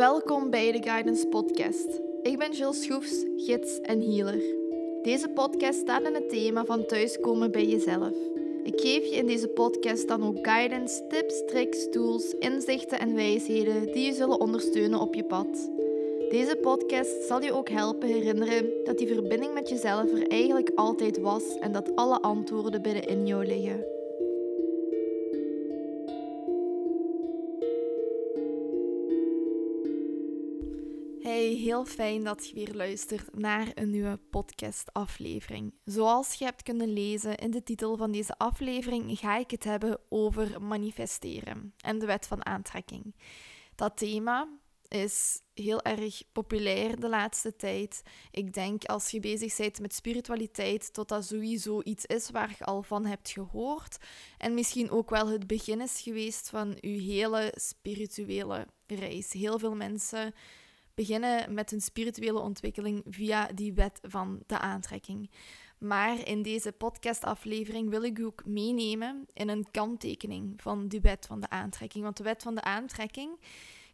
Welkom bij de Guidance Podcast. Ik ben Jill Schroefs, gids en healer. Deze podcast staat in het thema van thuiskomen bij jezelf. Ik geef je in deze podcast dan ook guidance, tips, tricks, tools, inzichten en wijsheden die je zullen ondersteunen op je pad. Deze podcast zal je ook helpen herinneren dat die verbinding met jezelf er eigenlijk altijd was en dat alle antwoorden binnenin jou liggen. Heel fijn dat je weer luistert naar een nieuwe podcastaflevering. Zoals je hebt kunnen lezen in de titel van deze aflevering, ga ik het hebben over manifesteren en de wet van aantrekking. Dat thema is heel erg populair de laatste tijd. Ik denk als je bezig bent met spiritualiteit, dat dat sowieso iets is waar je al van hebt gehoord. En misschien ook wel het begin is geweest van je hele spirituele reis. Heel veel mensen beginnen met hun spirituele ontwikkeling via die wet van de aantrekking. Maar in deze podcastaflevering wil ik u ook meenemen in een kanttekening van die wet van de aantrekking. Want de wet van de aantrekking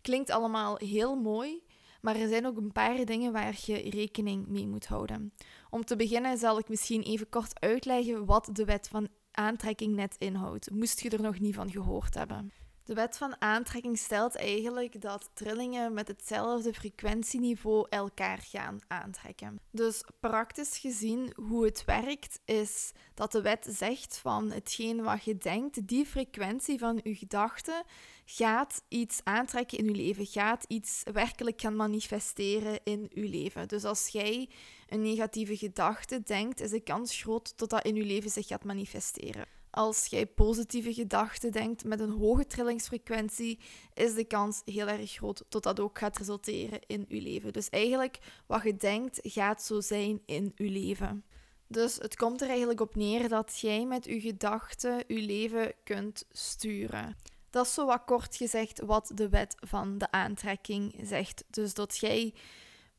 klinkt allemaal heel mooi, maar er zijn ook een paar dingen waar je rekening mee moet houden. Om te beginnen zal ik misschien even kort uitleggen wat de wet van aantrekking net inhoudt, moest je er nog niet van gehoord hebben. De wet van aantrekking stelt eigenlijk dat trillingen met hetzelfde frequentieniveau elkaar gaan aantrekken. Dus praktisch gezien hoe het werkt is dat de wet zegt van hetgeen wat je denkt, die frequentie van je gedachten gaat iets aantrekken in je leven, gaat iets werkelijk gaan manifesteren in je leven. Dus als jij een negatieve gedachte denkt, is de kans groot dat dat in je leven zich gaat manifesteren. Als jij positieve gedachten denkt met een hoge trillingsfrequentie, is de kans heel erg groot dat dat ook gaat resulteren in je leven. Dus eigenlijk, wat je denkt, gaat zo zijn in je leven. Dus het komt er eigenlijk op neer dat jij met je gedachten je leven kunt sturen. Dat is zo wat kort gezegd wat de wet van de aantrekking zegt. Dus dat jij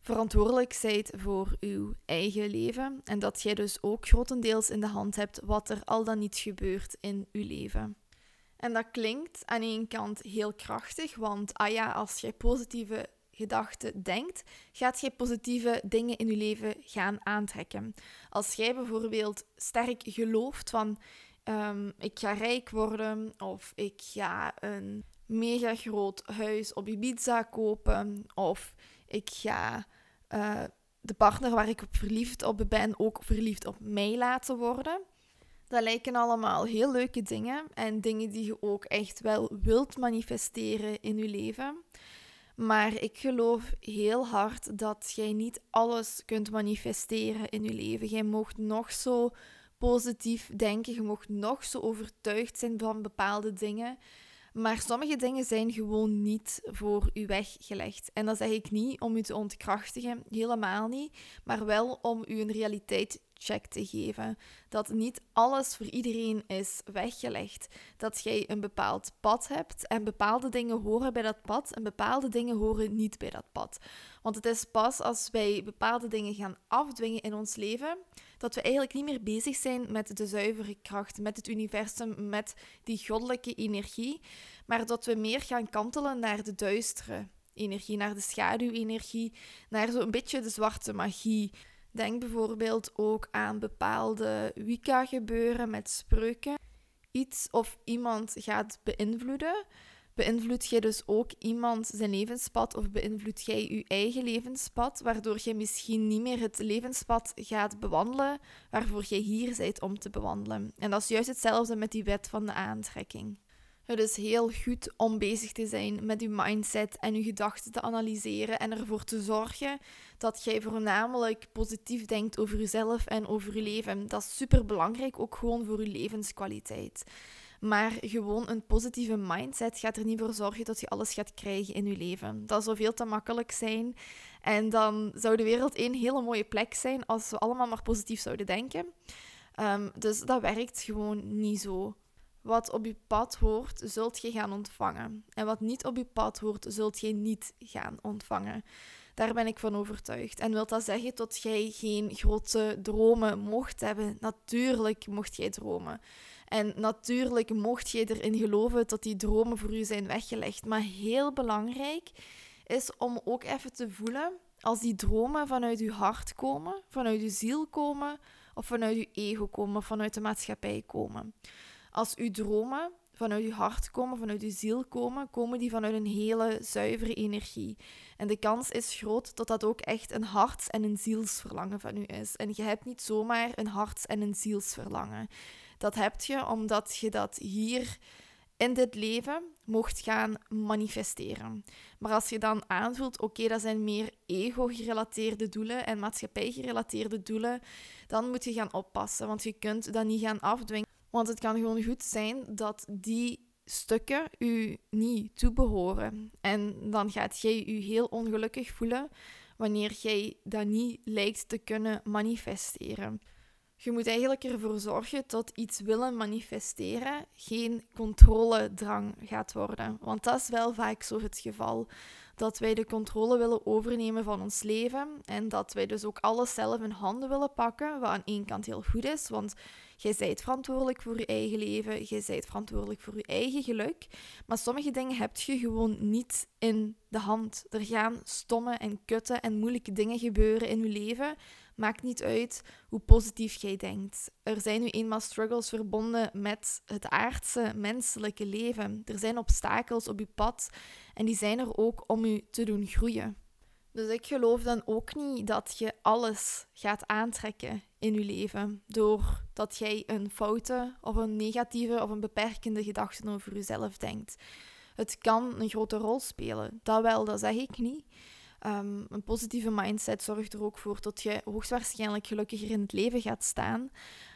verantwoordelijk zijt voor uw eigen leven en dat jij dus ook grotendeels in de hand hebt wat er al dan niet gebeurt in uw leven. En dat klinkt aan één kant heel krachtig, want ah ja, als jij positieve gedachten denkt, gaat jij positieve dingen in je leven gaan aantrekken. Als jij bijvoorbeeld sterk gelooft van um, ik ga rijk worden of ik ga een mega groot huis op Ibiza kopen of ik ga uh, de partner waar ik verliefd op ben ook verliefd op mij laten worden. Dat lijken allemaal heel leuke dingen en dingen die je ook echt wel wilt manifesteren in je leven. Maar ik geloof heel hard dat jij niet alles kunt manifesteren in je leven. Jij mocht nog zo positief denken, je mocht nog zo overtuigd zijn van bepaalde dingen. Maar sommige dingen zijn gewoon niet voor u weggelegd. En dat zeg ik niet om u te ontkrachtigen, helemaal niet, maar wel om u een realiteitcheck te geven. Dat niet alles voor iedereen is weggelegd. Dat jij een bepaald pad hebt en bepaalde dingen horen bij dat pad en bepaalde dingen horen niet bij dat pad. Want het is pas als wij bepaalde dingen gaan afdwingen in ons leven dat we eigenlijk niet meer bezig zijn met de zuivere kracht, met het universum, met die goddelijke energie, maar dat we meer gaan kantelen naar de duistere energie, naar de schaduwenergie, naar zo'n beetje de zwarte magie. Denk bijvoorbeeld ook aan bepaalde Wicca-gebeuren met spreuken. Iets of iemand gaat beïnvloeden beïnvloed jij dus ook iemand zijn levenspad of beïnvloed jij je eigen levenspad, waardoor je misschien niet meer het levenspad gaat bewandelen waarvoor je hier bent om te bewandelen. En dat is juist hetzelfde met die wet van de aantrekking. Het is heel goed om bezig te zijn met je mindset en je gedachten te analyseren en ervoor te zorgen dat jij voornamelijk positief denkt over jezelf en over je leven. Dat is super belangrijk, ook gewoon voor je levenskwaliteit. Maar gewoon een positieve mindset gaat er niet voor zorgen dat je alles gaat krijgen in je leven. Dat zou veel te makkelijk zijn. En dan zou de wereld één hele mooie plek zijn als we allemaal maar positief zouden denken. Um, dus dat werkt gewoon niet zo. Wat op je pad hoort, zult je gaan ontvangen. En wat niet op je pad hoort, zult je niet gaan ontvangen. Daar ben ik van overtuigd. En wil dat zeggen dat jij geen grote dromen mocht hebben? Natuurlijk mocht jij dromen. En natuurlijk mocht je erin geloven dat die dromen voor u zijn weggelegd. Maar heel belangrijk is om ook even te voelen als die dromen vanuit je hart komen, vanuit je ziel komen, of vanuit je ego komen, vanuit de maatschappij komen. Als uw dromen vanuit je hart komen, vanuit je ziel komen, komen die vanuit een hele zuivere energie. En de kans is groot dat dat ook echt een harts- en een zielsverlangen van u is. En je hebt niet zomaar een harts- en een zielsverlangen. Dat heb je omdat je dat hier in dit leven mocht gaan manifesteren. Maar als je dan aanvoelt, oké, dat zijn meer ego-gerelateerde doelen en maatschappij-gerelateerde doelen, dan moet je gaan oppassen, want je kunt dat niet gaan afdwingen. Want het kan gewoon goed zijn dat die stukken u niet toebehoren. En dan gaat jij je heel ongelukkig voelen wanneer jij dat niet lijkt te kunnen manifesteren. Je moet eigenlijk ervoor zorgen dat iets willen manifesteren geen controledrang gaat worden. Want dat is wel vaak zo het geval. Dat wij de controle willen overnemen van ons leven en dat wij dus ook alles zelf in handen willen pakken, wat aan één kant heel goed is, want jij bent verantwoordelijk voor je eigen leven, jij bent verantwoordelijk voor je eigen geluk, maar sommige dingen heb je gewoon niet in de hand. Er gaan stomme en kutte en moeilijke dingen gebeuren in je leven Maakt niet uit hoe positief jij denkt. Er zijn nu eenmaal struggles verbonden met het aardse menselijke leven. Er zijn obstakels op je pad en die zijn er ook om je te doen groeien. Dus ik geloof dan ook niet dat je alles gaat aantrekken in je leven doordat jij een foute of een negatieve of een beperkende gedachte over jezelf denkt. Het kan een grote rol spelen, dat wel, dat zeg ik niet. Ehm, een positieve mindset zorgt er ook voor dat je hoogstwaarschijnlijk gelukkiger in het leven gaat staan.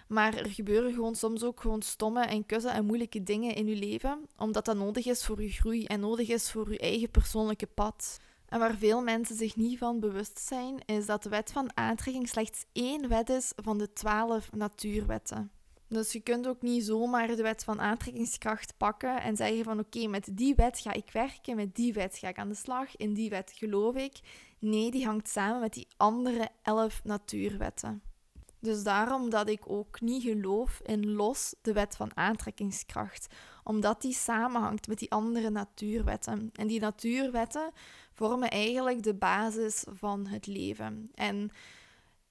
Maar er gebeuren gewoon soms ook gewoon stomme en kussen en moeilijke dingen in je leven, omdat dat nodig is voor je groei en nodig is voor je eigen persoonlijke pad. En waar veel mensen zich niet van bewust zijn, is dat de wet van aantrekking slechts één wet is van de twaalf natuurwetten. Dus je kunt ook niet zomaar de wet van aantrekkingskracht pakken en zeggen van oké, met die wet ga ik werken, met die wet ga ik aan de slag, in die wet geloof ik. Nee, die hangt samen met die andere elf natuurwetten. Dus daarom dat ik ook niet geloof in los de wet van aantrekkingskracht, omdat die samenhangt met die andere natuurwetten. En die natuurwetten vormen eigenlijk de basis van het leven en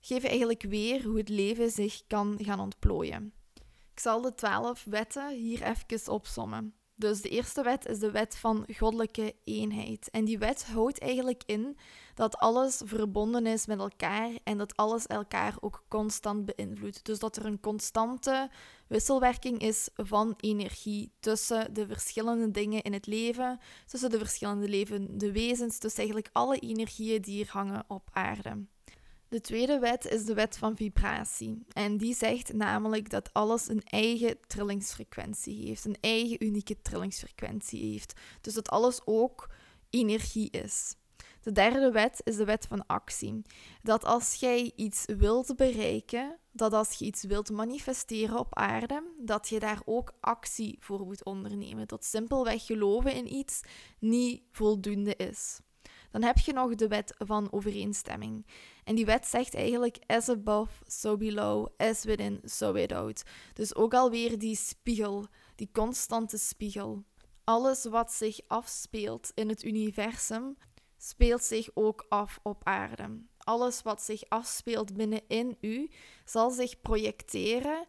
geven eigenlijk weer hoe het leven zich kan gaan ontplooien. Ik zal de twaalf wetten hier even opsommen. Dus de eerste wet is de wet van goddelijke eenheid. En die wet houdt eigenlijk in dat alles verbonden is met elkaar en dat alles elkaar ook constant beïnvloedt. Dus dat er een constante wisselwerking is van energie tussen de verschillende dingen in het leven, tussen de verschillende levende wezens, dus eigenlijk alle energieën die hier hangen op aarde. De tweede wet is de wet van vibratie. En die zegt namelijk dat alles een eigen trillingsfrequentie heeft, een eigen unieke trillingsfrequentie heeft. Dus dat alles ook energie is. De derde wet is de wet van actie. Dat als jij iets wilt bereiken, dat als je iets wilt manifesteren op aarde, dat je daar ook actie voor moet ondernemen. Dat simpelweg geloven in iets niet voldoende is. Dan heb je nog de wet van overeenstemming. En die wet zegt eigenlijk as above, so below, as within, so without. Dus ook alweer die spiegel, die constante spiegel. Alles wat zich afspeelt in het universum, speelt zich ook af op aarde. Alles wat zich afspeelt binnenin u, zal zich projecteren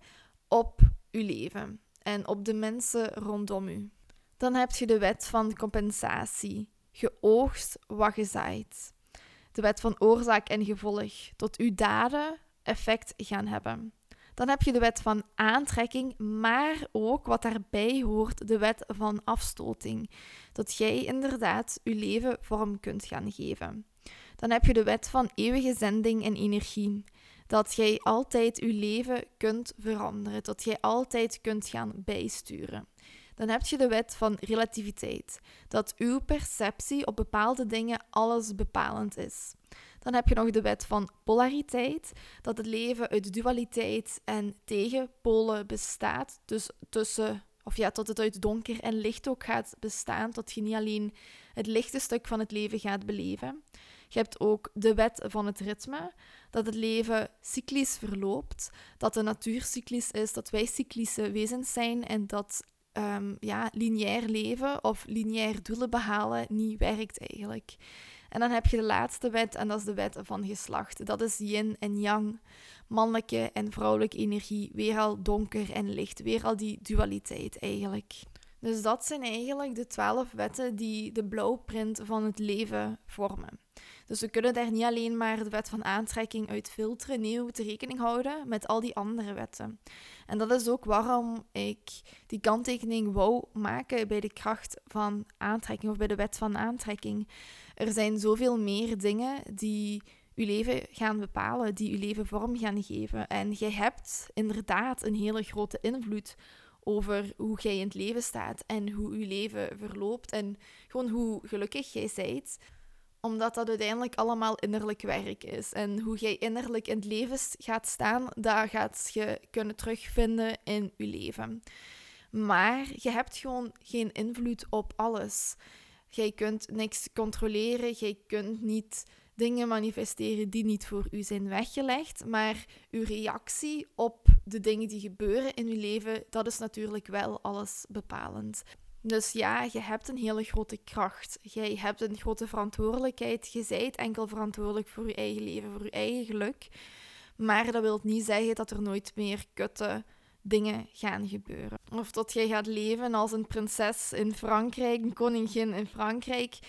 op uw leven en op de mensen rondom u. Dan heb je de wet van compensatie. Geoogst wat je zaait de wet van oorzaak en gevolg, tot uw daden effect gaan hebben. Dan heb je de wet van aantrekking, maar ook wat daarbij hoort, de wet van afstoting. Dat jij inderdaad je leven vorm kunt gaan geven. Dan heb je de wet van eeuwige zending en energie. Dat jij altijd je leven kunt veranderen, dat jij altijd kunt gaan bijsturen dan heb je de wet van relativiteit, dat uw perceptie op bepaalde dingen alles bepalend is. Dan heb je nog de wet van polariteit, dat het leven uit dualiteit en tegenpolen bestaat. Dus tussen, of ja, tot het uit donker en licht ook gaat bestaan, tot je niet alleen het lichte stuk van het leven gaat beleven. Je hebt ook de wet van het ritme, dat het leven cyclisch verloopt, dat de natuur cyclisch is, dat wij cyclische wezens zijn en dat um, ja, lineair leven of lineair doelen behalen niet werkt eigenlijk. En dan heb je de laatste wet en dat is de wet van geslacht. Dat is yin en yang, mannelijke en vrouwelijke energie, weer al donker en licht, weer al die dualiteit eigenlijk. Dus dat zijn eigenlijk de twaalf wetten die de blauwprint van het leven vormen. Dus we kunnen daar niet alleen maar de wet van aantrekking uit filteren, nee, we moeten rekening houden met al die andere wetten. En dat is ook waarom ik die kanttekening wou maken bij de kracht van aantrekking of bij de wet van aantrekking. Er zijn zoveel meer dingen die uw leven gaan bepalen, die uw leven vorm gaan geven. En jij hebt inderdaad een hele grote invloed over hoe jij in het leven staat en hoe je leven verloopt en gewoon hoe gelukkig jij bent omdat dat uiteindelijk allemaal innerlijk werk is. En hoe jij innerlijk in het leven gaat staan, dat gaat je kunnen terugvinden in je leven. Maar je hebt gewoon geen invloed op alles. Jij kunt niks controleren, jij kunt niet dingen manifesteren die niet voor u zijn weggelegd, maar uw reactie op de dingen die gebeuren in uw leven, dat is natuurlijk wel alles bepalend. Dus ja, je hebt een hele grote kracht. Jij hebt een grote verantwoordelijkheid. Je zijt enkel verantwoordelijk voor je eigen leven, voor je eigen geluk. Maar dat wil niet zeggen dat er nooit meer kutte dingen gaan gebeuren. Of dat jij gaat leven als een prinses in Frankrijk, een koningin in Frankrijk.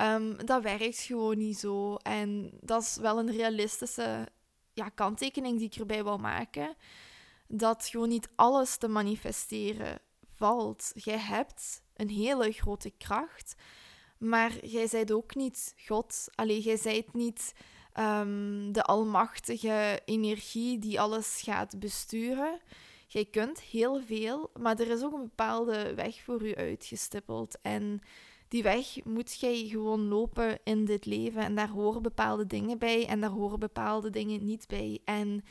Um, dat werkt gewoon niet zo. En dat is wel een realistische ja, kanttekening die ik erbij wil maken. Dat gewoon niet alles te manifesteren valt. Jij hebt een hele grote kracht, maar jij zijt ook niet God. Alleen jij zijt niet um, de almachtige energie die alles gaat besturen. Jij kunt heel veel, maar er is ook een bepaalde weg voor u uitgestippeld. En die weg moet jij gewoon lopen in dit leven. En daar horen bepaalde dingen bij en daar horen bepaalde dingen niet bij. En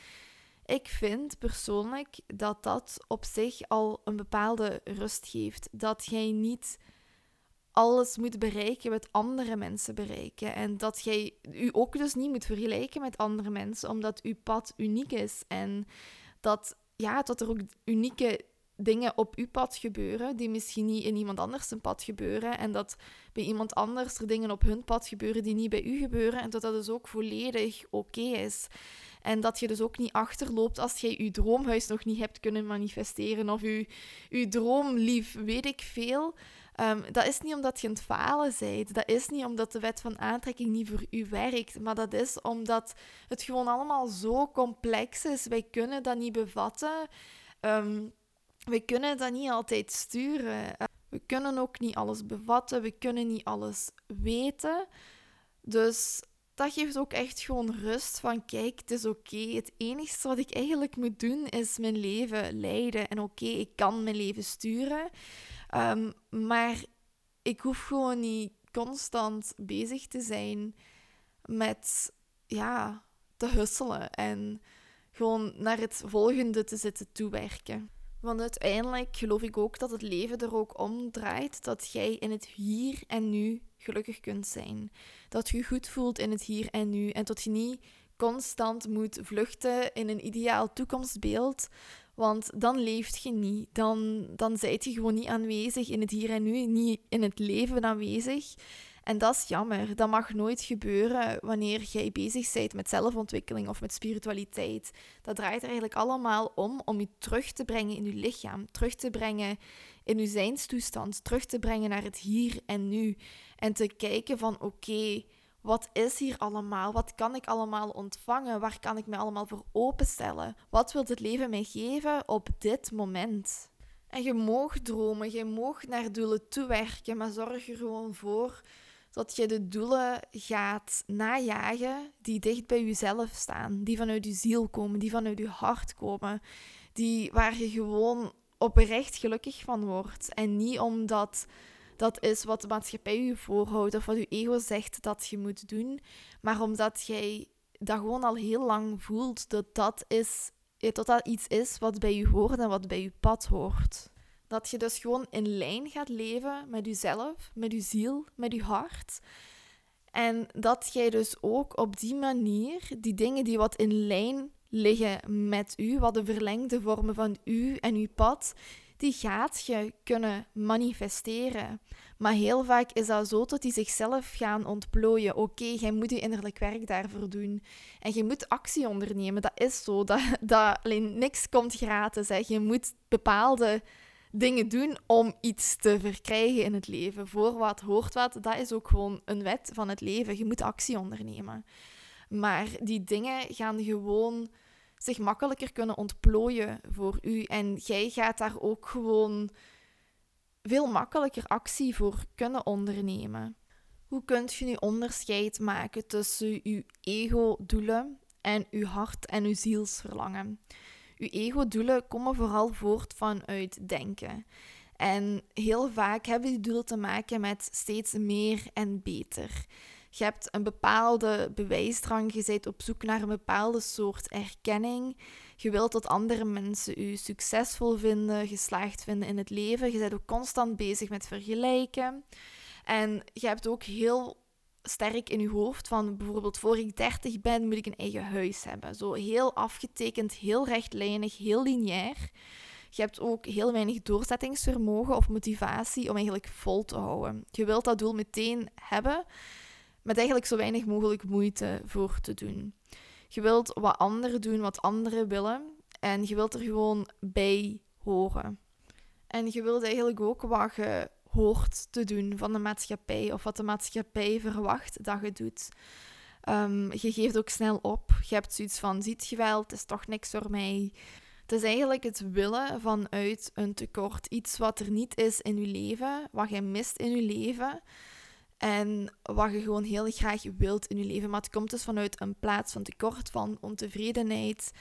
ik vind persoonlijk dat dat op zich al een bepaalde rust geeft. Dat jij niet alles moet bereiken wat andere mensen bereiken. En dat jij u ook dus niet moet vergelijken met andere mensen, omdat uw pad uniek is. En dat, ja, dat er ook unieke dingen op uw pad gebeuren die misschien niet in iemand anders zijn pad gebeuren. En dat bij iemand anders er dingen op hun pad gebeuren die niet bij u gebeuren. En dat dat dus ook volledig oké is. En dat je dus ook niet achterloopt als jij je droomhuis nog niet hebt kunnen manifesteren. Of je, je droomlief, weet ik veel. Um, dat is niet omdat je aan het falen bent. Dat is niet omdat de wet van aantrekking niet voor u werkt. Maar dat is omdat het gewoon allemaal zo complex is. Wij kunnen dat niet bevatten. Um, we kunnen dat niet altijd sturen. We kunnen ook niet alles bevatten. We kunnen niet alles weten. Dus dat geeft ook echt gewoon rust van kijk, het is oké. Het enige wat ik eigenlijk moet doen is mijn leven leiden. En oké, ik kan mijn leven sturen. Ehm, maar ik hoef gewoon niet constant bezig te zijn met ja, te husselen en gewoon naar het volgende te zitten toewerken. Want uiteindelijk geloof ik ook dat het leven er ook om draait dat jij in het hier en nu gelukkig kunt zijn. Dat je je goed voelt in het hier en nu en dat je niet constant moet vluchten in een ideaal toekomstbeeld. Want dan leeft je niet. Dan, dan zijt je gewoon niet aanwezig in het hier en nu, niet in het leven aanwezig. En dat is jammer. Dat mag nooit gebeuren wanneer jij bezig bent met zelfontwikkeling of met spiritualiteit. Dat draait er eigenlijk allemaal om om je terug te brengen in je lichaam, terug te brengen in je zijnstoestand, terug te brengen naar het hier en nu. En te kijken van oké, wat is hier allemaal? Wat kan ik allemaal ontvangen? Waar kan ik me allemaal voor openstellen? Wat wil het leven mij geven op dit moment? En je mag dromen, je mag naar doelen toewerken, maar zorg er gewoon voor dat je de doelen gaat najagen die dicht bij jezelf staan, die vanuit je ziel komen, die vanuit je hart komen, die waar je gewoon oprecht gelukkig van wordt en niet omdat dat is wat de maatschappij je voorhoudt of wat je ego zegt dat je moet doen, maar omdat jij dat gewoon al heel lang voelt dat dat, is, dat dat iets is wat bij je hoort en wat bij je pad hoort. Dat je dus gewoon in lijn gaat leven met jezelf, met je ziel, met je hart. En dat jij dus ook op die manier die dingen die wat in lijn liggen met u, wat de verlengde vormen van u en uw pad, die gaat je kunnen manifesteren. Maar heel vaak is dat zo dat die zichzelf gaan ontplooien. Oké, jij moet je innerlijk werk daarvoor doen. En je moet actie ondernemen. Dat is zo. Dat, dat alleen niks komt gratis. Hè. Je moet bepaalde dingen doen om iets te verkrijgen in het leven. Voor wat hoort wat. Dat is ook gewoon een wet van het leven. Je moet actie ondernemen. Maar die dingen gaan gewoon zich makkelijker kunnen ontplooien voor u. En jij gaat daar ook gewoon veel makkelijker actie voor kunnen ondernemen. Hoe kunt je nu onderscheid maken tussen uw ego-doelen en uw hart- en uw zielsverlangen? Uw ego-doelen komen vooral voort vanuit denken. En heel vaak hebben die doelen te maken met steeds meer en beter. Je hebt een bepaalde bewijsdrang, je bent op zoek naar een bepaalde soort erkenning. Je wilt dat andere mensen je succesvol vinden, geslaagd vinden in het leven. Je bent ook constant bezig met vergelijken. En je hebt ook heel sterk in je hoofd van bijvoorbeeld voor ik 30 ben moet ik een eigen huis hebben. Zo heel afgetekend, heel rechtlijnig, heel lineair. Je hebt ook heel weinig doorzettingsvermogen of motivatie om eigenlijk vol te houden. Je wilt dat doel meteen hebben, met eigenlijk zo weinig mogelijk moeite voor te doen. Je wilt wat anderen doen, wat anderen willen. En je wilt er gewoon bij horen. En je wilt eigenlijk ook wat je hoort te doen van de maatschappij of wat de maatschappij verwacht dat je doet. Um, je geeft ook snel op. Je hebt zoiets van: ziet je wel, het is toch niks voor mij. Het is eigenlijk het willen vanuit een tekort. Iets wat er niet is in je leven, wat je mist in je leven. En wat je gewoon heel graag wilt in je leven. Maar het komt dus vanuit een plaats van tekort, van ontevredenheid.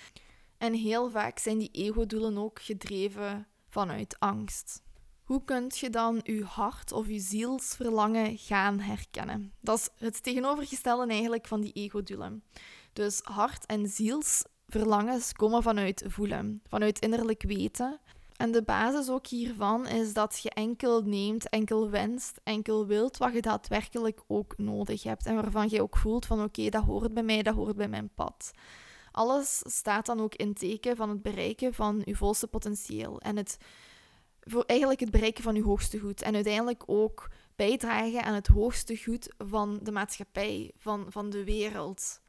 En heel vaak zijn die ego-doelen ook gedreven vanuit angst. Hoe kun je dan je hart of je zielsverlangen gaan herkennen? Dat is het tegenovergestelde eigenlijk van die ego-doelen. Dus hart- en zielsverlangens komen vanuit voelen, vanuit innerlijk weten. En de basis ook hiervan is dat je enkel neemt, enkel wenst, enkel wilt wat je daadwerkelijk ook nodig hebt. En waarvan je ook voelt van oké, dat hoort bij mij, dat hoort bij mijn pad. Alles staat dan ook in teken van het bereiken van je volste potentieel. En het, voor eigenlijk het bereiken van je hoogste goed. En uiteindelijk ook bijdragen aan het hoogste goed van de maatschappij, van, van de wereld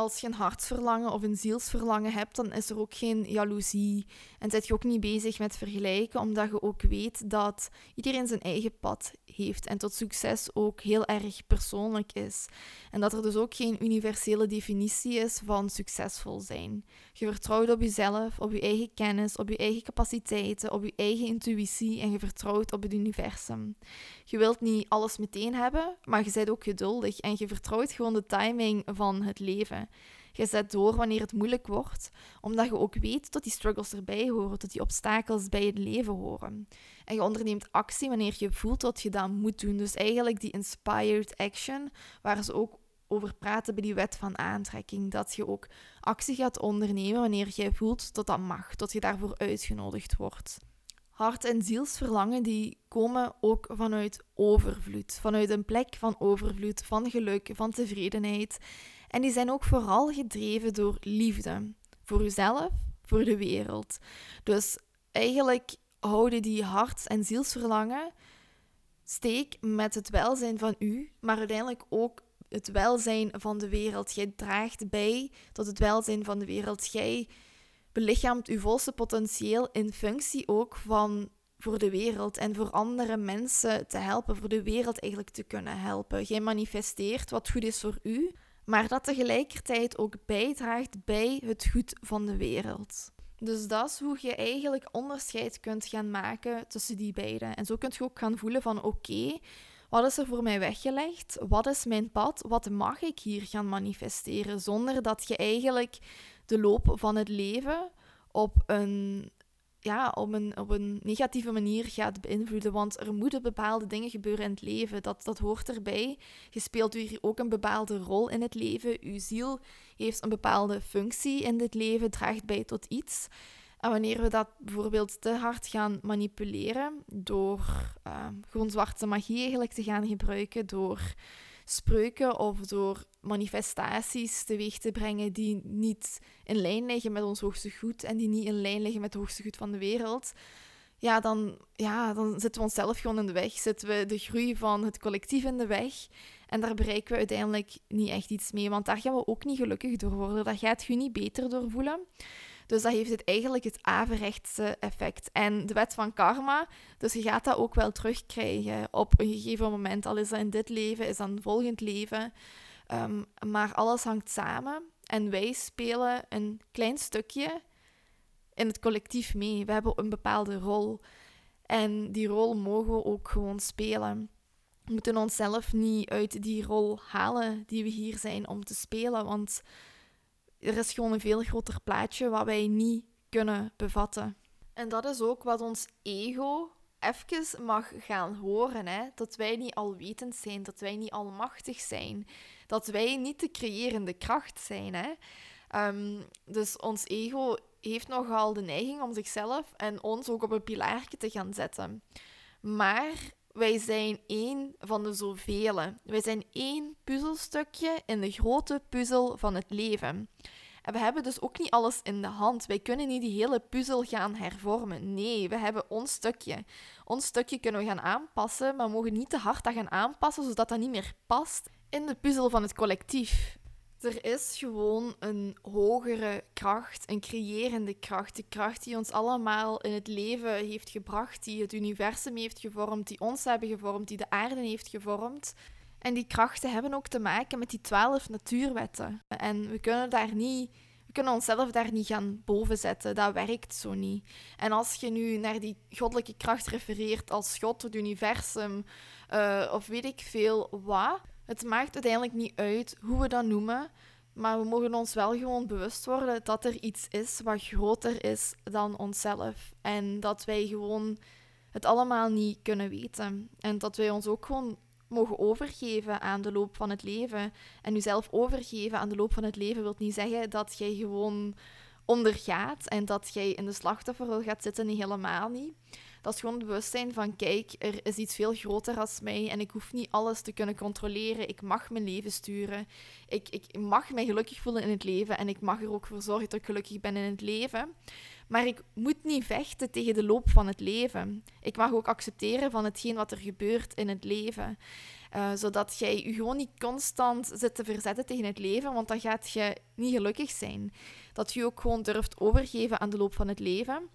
als je een hartsverlangen of een zielsverlangen hebt, dan is er ook geen jaloezie. En zit je ook niet bezig met vergelijken, omdat je ook weet dat iedereen zijn eigen pad heeft en tot succes ook heel erg persoonlijk is. En dat er dus ook geen universele definitie is van succesvol zijn. Je vertrouwt op jezelf, op je eigen kennis, op je eigen capaciteiten, op je eigen intuïtie en je vertrouwt op het universum. Je wilt niet alles meteen hebben, maar je bent ook geduldig en je vertrouwt gewoon de timing van het leven. Je zet door wanneer het moeilijk wordt, omdat je ook weet dat die struggles erbij horen, dat die obstakels bij het leven horen. En je onderneemt actie wanneer je voelt dat je dat moet doen. Dus eigenlijk die inspired action, waar ze ook over praten bij die wet van aantrekking. Dat je ook actie gaat ondernemen wanneer je voelt dat dat mag, dat je daarvoor uitgenodigd wordt. Hart- en zielsverlangen die komen ook vanuit overvloed. Vanuit een plek van overvloed, van geluk, van tevredenheid. En die zijn ook vooral gedreven door liefde. Voor jezelf, voor de wereld. Dus eigenlijk houden die hart- en zielsverlangen steek met het welzijn van u, maar uiteindelijk ook het welzijn van de wereld. Jij draagt bij tot het welzijn van de wereld. Jij belichaamt uw volste potentieel in functie ook van voor de wereld en voor andere mensen te helpen, voor de wereld eigenlijk te kunnen helpen. Jij manifesteert wat goed is voor u, maar dat tegelijkertijd ook bijdraagt bij het goed van de wereld. Dus dat is hoe je eigenlijk onderscheid kunt gaan maken tussen die beide. En zo kunt je ook gaan voelen van oké, wat is er voor mij weggelegd? Wat is mijn pad? Wat mag ik hier gaan manifesteren? Zonder dat je eigenlijk de loop van het leven op een ja, op een, op een negatieve manier gaat beïnvloeden. Want er moeten bepaalde dingen gebeuren in het leven. Dat, dat hoort erbij. Je speelt hier ook een bepaalde rol in het leven. Je ziel heeft een bepaalde functie in dit leven, draagt bij tot iets. En wanneer we dat bijvoorbeeld te hard gaan manipuleren, door uh, gewoon zwarte magie eigenlijk te gaan gebruiken, door spreuken of door manifestaties teweeg te brengen die niet in lijn liggen met ons hoogste goed en die niet in lijn liggen met het hoogste goed van de wereld, ja dan, ja, dan zitten we onszelf gewoon in de weg. Zitten we de groei van het collectief in de weg. En daar bereiken we uiteindelijk niet echt iets mee, want daar gaan we ook niet gelukkig door worden. Daar gaat je niet beter door voelen. Dus dat heeft het eigenlijk het averechtse effect. En de wet van karma, dus je gaat dat ook wel terugkrijgen op een gegeven moment. Al is dat in dit leven, is dat een volgend leven. Ehm, maar alles hangt samen. En wij spelen een klein stukje in het collectief mee. We hebben een bepaalde rol. En die rol mogen we ook gewoon spelen. We moeten onszelf niet uit die rol halen die we hier zijn om te spelen. Want er is gewoon een veel groter plaatje wat wij niet kunnen bevatten. En dat is ook wat ons ego even mag gaan horen. Hè? Dat wij niet alwetend zijn, dat wij niet almachtig zijn, dat wij niet de creërende kracht zijn. Hè? Ehm, dus ons ego heeft nogal de neiging om zichzelf en ons ook op een pilaarje te gaan zetten. Maar wij zijn één van de zoveel. Wij zijn één puzzelstukje in de grote puzzel van het leven. En we hebben dus ook niet alles in de hand. Wij kunnen niet die hele puzzel gaan hervormen. Nee, we hebben ons stukje. Ons stukje kunnen we gaan aanpassen, maar we mogen niet te hard dat gaan aanpassen, zodat dat niet meer past in de puzzel van het collectief. Er is gewoon een hogere kracht, een creërende kracht. De kracht die ons allemaal in het leven heeft gebracht, die het universum heeft gevormd, die ons hebben gevormd, die de aarde heeft gevormd. En die krachten hebben ook te maken met die twaalf natuurwetten. En we kunnen daar niet. We kunnen onszelf daar niet gaan boven zetten. Dat werkt zo niet. En als je nu naar die goddelijke kracht refereert als God, het universum, uh, of weet ik veel wat, het maakt uiteindelijk niet uit hoe we dat noemen. Maar we mogen ons wel gewoon bewust worden dat er iets is wat groter is dan onszelf. En dat wij gewoon het allemaal niet kunnen weten. En dat wij ons ook gewoon mogen overgeven aan de loop van het leven. En jezelf overgeven aan de loop van het leven wil niet zeggen dat jij gewoon ondergaat en dat jij in de slachtofferrol gaat zitten. niet helemaal niet. Dat is gewoon het bewustzijn van, kijk, er is iets veel groter als mij en ik hoef niet alles te kunnen controleren. Ik mag mijn leven sturen. Ik, ik mag mij gelukkig voelen in het leven en ik mag er ook voor zorgen dat ik gelukkig ben in het leven. Maar ik moet niet vechten tegen de loop van het leven. Ik mag ook accepteren van hetgeen wat er gebeurt in het leven. Uh, zodat jij je gewoon niet constant zit te verzetten tegen het leven, want dan gaat je niet gelukkig zijn. Dat je ook gewoon durft overgeven aan de loop van het leven.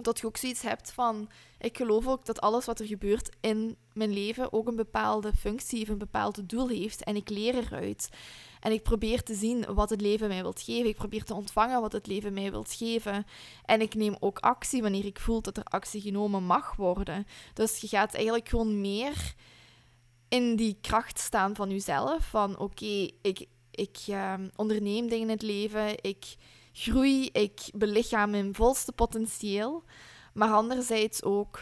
Dat je ook zoiets hebt van, ik geloof ook dat alles wat er gebeurt in mijn leven ook een bepaalde functie of een bepaald doel heeft en ik leer eruit. En ik probeer te zien wat het leven mij wilt geven. Ik probeer te ontvangen wat het leven mij wilt geven. En ik neem ook actie wanneer ik voel dat er actie genomen mag worden. Dus je gaat eigenlijk gewoon meer in die kracht staan van jezelf. Van oké, ik, ik ehm, onderneem dingen in het leven. Ik groei. Ik belichaam mijn volste potentieel. Maar anderzijds ook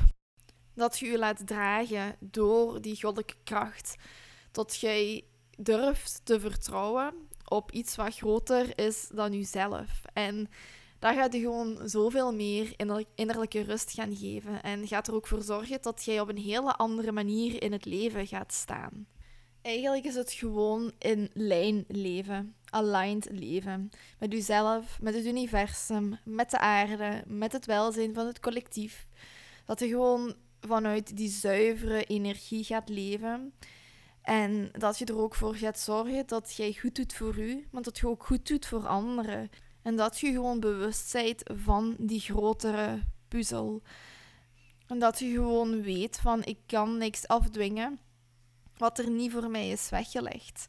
dat je je laat dragen door die goddelijke kracht. Dat jij durft te vertrouwen op iets wat groter is dan jezelf. En daar gaat je gewoon zoveel meer innerlijke rust gaan geven. En gaat er ook voor zorgen dat jij op een hele andere manier in het leven gaat staan. Eigenlijk is het gewoon in lijn leven, aligned leven. Met jezelf, met het universum, met de aarde, met het welzijn van het collectief. Dat je gewoon vanuit die zuivere energie gaat leven. En dat je er ook voor gaat zorgen dat jij goed doet voor u, maar dat je ook goed doet voor anderen. En dat je gewoon bewust bent van die grotere puzzel. En dat je gewoon weet van ik kan niks afdwingen wat er niet voor mij is weggelegd.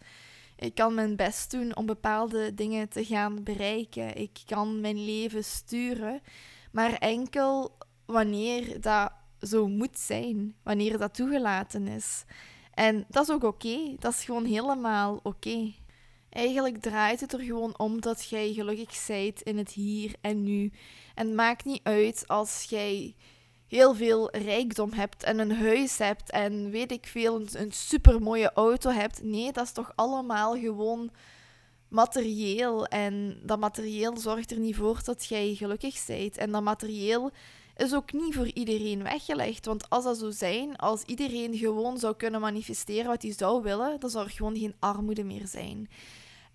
Ik kan mijn best doen om bepaalde dingen te gaan bereiken. Ik kan mijn leven sturen, maar enkel wanneer dat zo moet zijn, wanneer dat toegelaten is. En dat is ook oké. Dat is gewoon helemaal oké. Eigenlijk draait het er gewoon om dat jij gelukkig bent in het hier en nu. En het maakt niet uit als jij heel veel rijkdom hebt en een huis hebt en weet ik veel, een, een super mooie auto hebt. Nee, dat is toch allemaal gewoon materieel. En dat materieel zorgt er niet voor dat jij gelukkig bent. En dat materieel is ook niet voor iedereen weggelegd. Want als dat zo zijn, als iedereen gewoon zou kunnen manifesteren wat hij zou willen, dan zou er gewoon geen armoede meer zijn.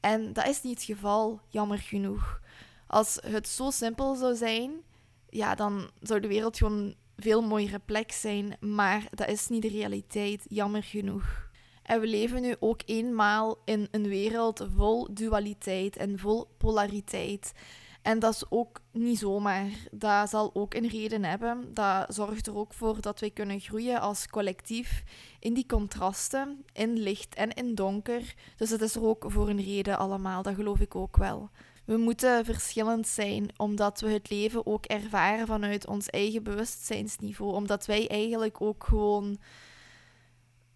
En dat is niet het geval, jammer genoeg. Als het zo simpel zou zijn, ja, dan zou de wereld gewoon veel mooiere plek zijn, maar dat is niet de realiteit, jammer genoeg. En we leven nu ook eenmaal in een wereld vol dualiteit en vol polariteit. En dat is ook niet zomaar. Dat zal ook een reden hebben. Dat zorgt er ook voor dat wij kunnen groeien als collectief in die contrasten, in licht en in donker. Dus het is er ook voor een reden allemaal, dat geloof ik ook wel. We moeten verschillend zijn, omdat we het leven ook ervaren vanuit ons eigen bewustzijnsniveau. Omdat wij eigenlijk ook gewoon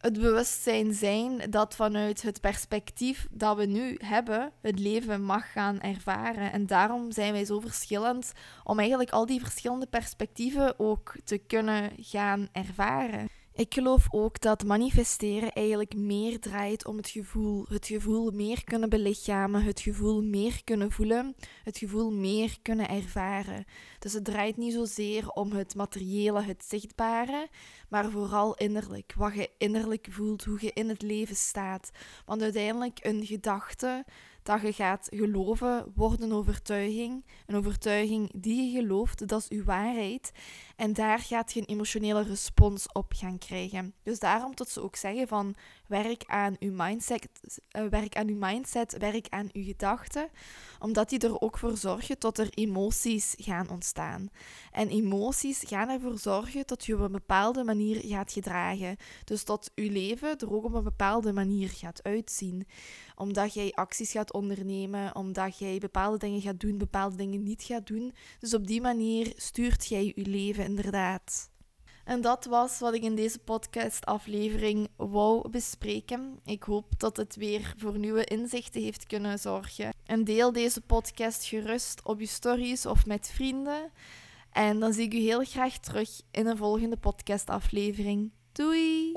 het bewustzijn zijn dat vanuit het perspectief dat we nu hebben, het leven mag gaan ervaren. En daarom zijn wij zo verschillend om eigenlijk al die verschillende perspectieven ook te kunnen gaan ervaren. Ik geloof ook dat manifesteren eigenlijk meer draait om het gevoel. Het gevoel meer kunnen belichamen, het gevoel meer kunnen voelen, het gevoel meer kunnen ervaren. Dus het draait niet zozeer om het materiële, het zichtbare, maar vooral innerlijk. Wat je innerlijk voelt, hoe je in het leven staat. Want uiteindelijk een gedachte dat je gaat geloven, wordt een overtuiging. Een overtuiging die je gelooft, dat is uw waarheid. En daar gaat je een emotionele respons op gaan krijgen. Dus daarom dat ze ook zeggen van werk aan uw mindset, uh, werk aan uw mindset, werk aan uw gedachten, omdat die er ook voor zorgen dat er emoties gaan ontstaan. En emoties gaan ervoor zorgen dat je op een bepaalde manier gaat gedragen. Dus dat uw leven er ook op een bepaalde manier gaat uitzien. Omdat jij acties gaat ondernemen, omdat jij bepaalde dingen gaat doen, bepaalde dingen niet gaat doen. Dus op die manier stuurt jij je leven inderdaad. En dat was wat ik in deze podcastaflevering wou bespreken. Ik hoop dat het weer voor nieuwe inzichten heeft kunnen zorgen. En deel deze podcast gerust op je stories of met vrienden. En dan zie ik u heel graag terug in een volgende podcastaflevering. Doei!